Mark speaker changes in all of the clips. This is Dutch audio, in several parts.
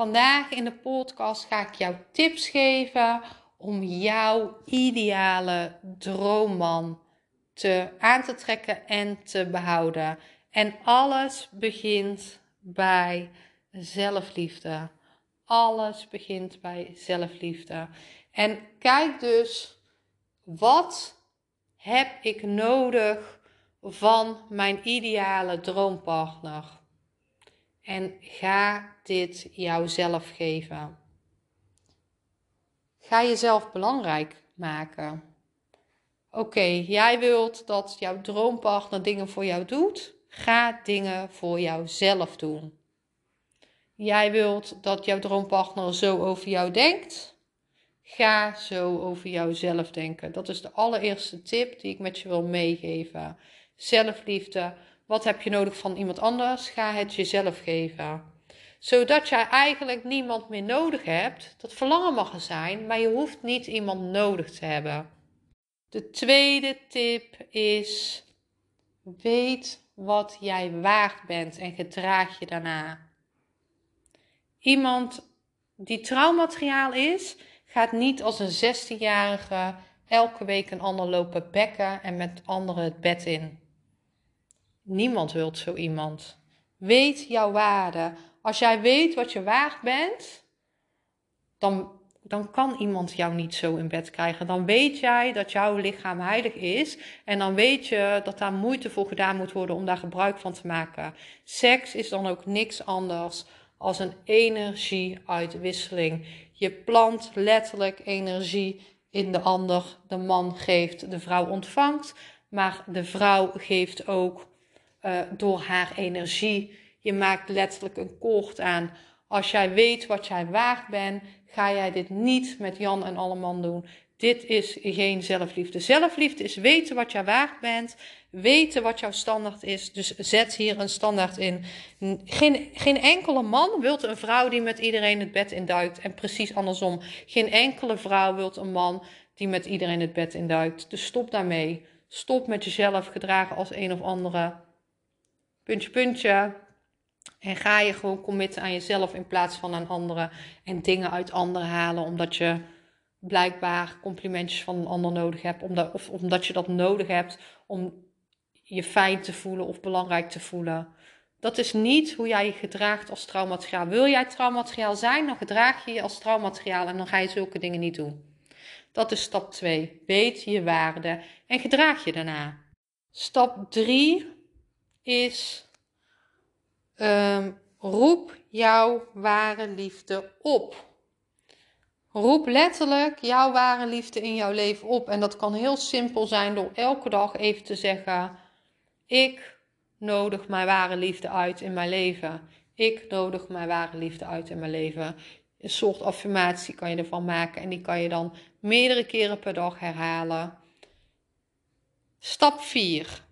Speaker 1: Vandaag in de podcast ga ik jou tips geven om jouw ideale droomman te aan te trekken en te behouden. En alles begint bij zelfliefde. Alles begint bij zelfliefde. En kijk dus, wat heb ik nodig van mijn ideale droompartner? En ga dit jouzelf geven. Ga jezelf belangrijk maken. Oké, jij wilt dat jouw droompartner dingen voor jou doet. Ga dingen voor jouzelf doen. Jij wilt dat jouw droompartner zo over jou denkt. Ga zo over jouzelf denken. Dat is de allereerste tip die ik met je wil meegeven. Zelfliefde. Wat heb je nodig van iemand anders? Ga het jezelf geven. Zodat jij eigenlijk niemand meer nodig hebt. Dat verlangen mag er zijn, maar je hoeft niet iemand nodig te hebben. De tweede tip is: weet wat jij waard bent en gedraag je daarna. Iemand die trouwmateriaal is, gaat niet als een 16-jarige elke week een ander lopen bekken en met anderen het bed in. Niemand wilt zo iemand. Weet jouw waarde. Als jij weet wat je waard bent, dan, dan kan iemand jou niet zo in bed krijgen. Dan weet jij dat jouw lichaam heilig is. En dan weet je dat daar moeite voor gedaan moet worden om daar gebruik van te maken. Seks is dan ook niks anders als een energieuitwisseling. Je plant letterlijk energie in de ander. De man geeft, de vrouw ontvangt. Maar de vrouw geeft ook uh, door haar energie. Je maakt letterlijk een koord aan. Als jij weet wat jij waard bent, ga jij dit niet met Jan en Alleman doen. Dit is geen zelfliefde. Zelfliefde is weten wat jij waard bent, weten wat jouw standaard is. Dus zet hier een standaard in. Geen, geen enkele man wilt een vrouw die met iedereen het bed induikt. En precies andersom. Geen enkele vrouw wilt een man die met iedereen het bed induikt. Dus stop daarmee. Stop met jezelf gedragen als een of andere puntje, puntje. En ga je gewoon committen aan jezelf in plaats van aan anderen. En dingen uit anderen halen omdat je blijkbaar complimentjes van een ander nodig hebt. Omdat, of omdat je dat nodig hebt om je fijn te voelen of belangrijk te voelen. Dat is niet hoe jij je gedraagt als trouwmateriaal. Wil jij trouwmateriaal zijn, dan gedraag je je als trouwmateriaal en dan ga je zulke dingen niet doen. Dat is stap 2. Weet je waarde en gedraag je daarna. Stap 3 is um, roep jouw ware liefde op. Roep letterlijk jouw ware liefde in jouw leven op. En dat kan heel simpel zijn door elke dag even te zeggen: Ik nodig mijn ware liefde uit in mijn leven. Ik nodig mijn ware liefde uit in mijn leven. Een soort affirmatie kan je ervan maken en die kan je dan meerdere keren per dag herhalen. Stap 4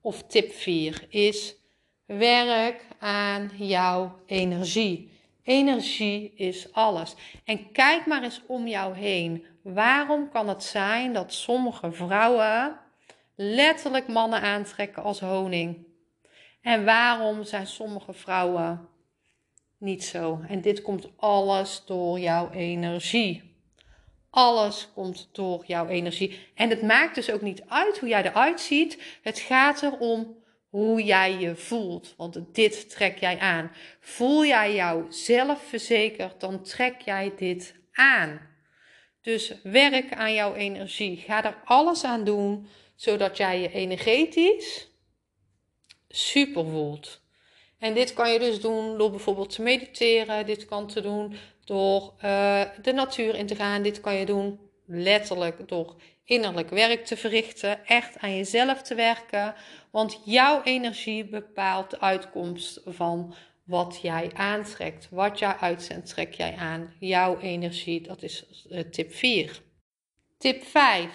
Speaker 1: of tip 4 is werk aan jouw energie. Energie is alles. En kijk maar eens om jou heen. Waarom kan het zijn dat sommige vrouwen letterlijk mannen aantrekken als honing? En waarom zijn sommige vrouwen niet zo? En dit komt alles door jouw energie. Alles komt door jouw energie. En het maakt dus ook niet uit hoe jij eruit ziet. Het gaat erom hoe jij je voelt. Want dit trek jij aan. Voel jij jou zelfverzekerd, dan trek jij dit aan. Dus werk aan jouw energie. Ga er alles aan doen zodat jij je energetisch super voelt. En dit kan je dus doen door bijvoorbeeld te mediteren. Dit kan te doen door uh, de natuur in te gaan. Dit kan je doen letterlijk door innerlijk werk te verrichten, echt aan jezelf te werken. Want jouw energie bepaalt de uitkomst van wat jij aantrekt. Wat jij uitzendt, trek jij aan. Jouw energie, dat is eh, tip 4. Tip 5.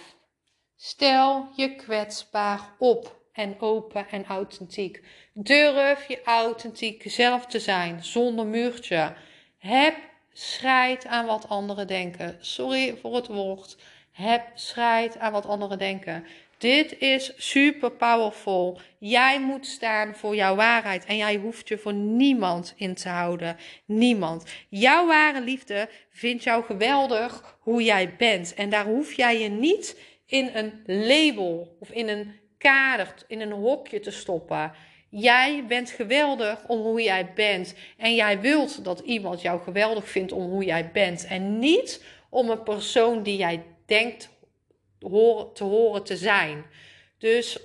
Speaker 1: Stel je kwetsbaar op en open en authentiek. Durf je authentiek zelf te zijn, zonder muurtje. Heb scheid aan wat anderen denken. Sorry voor het woord. Heb scheid aan wat anderen denken. Dit is super powerful. Jij moet staan voor jouw waarheid en jij hoeft je voor niemand in te houden. Niemand. Jouw ware liefde vindt jou geweldig hoe jij bent. En daar hoef jij je niet in een label of in een kader, in een hokje te stoppen. Jij bent geweldig om hoe jij bent. En jij wilt dat iemand jou geweldig vindt om hoe jij bent. En niet om een persoon die jij denkt te horen te zijn. Dus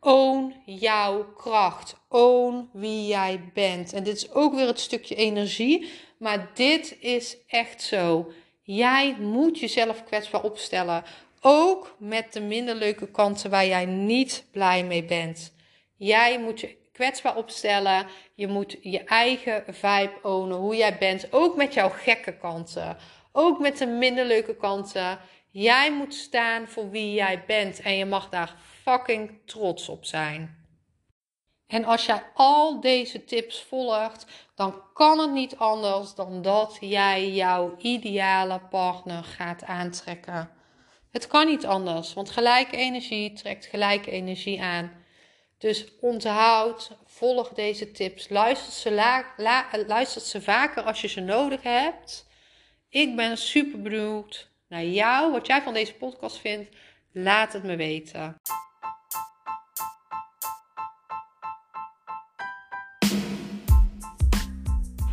Speaker 1: own jouw kracht. Own wie jij bent. En dit is ook weer het stukje energie. Maar dit is echt zo. Jij moet jezelf kwetsbaar opstellen. Ook met de minder leuke kanten waar jij niet blij mee bent. Jij moet je kwetsbaar opstellen. Je moet je eigen vibe ownen, hoe jij bent. Ook met jouw gekke kanten. Ook met de minder leuke kanten. Jij moet staan voor wie jij bent. En je mag daar fucking trots op zijn. En als jij al deze tips volgt, dan kan het niet anders dan dat jij jouw ideale partner gaat aantrekken. Het kan niet anders, want gelijke energie trekt gelijke energie aan. Dus onthoud, volg deze tips. Luister ze, la, ze vaker als je ze nodig hebt. Ik ben super benieuwd naar jou, wat jij van deze podcast vindt. Laat het me weten.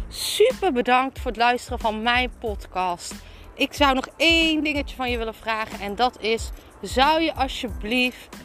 Speaker 1: Super bedankt voor het luisteren van mijn podcast. Ik zou nog één dingetje van je willen vragen en dat is: zou je alsjeblieft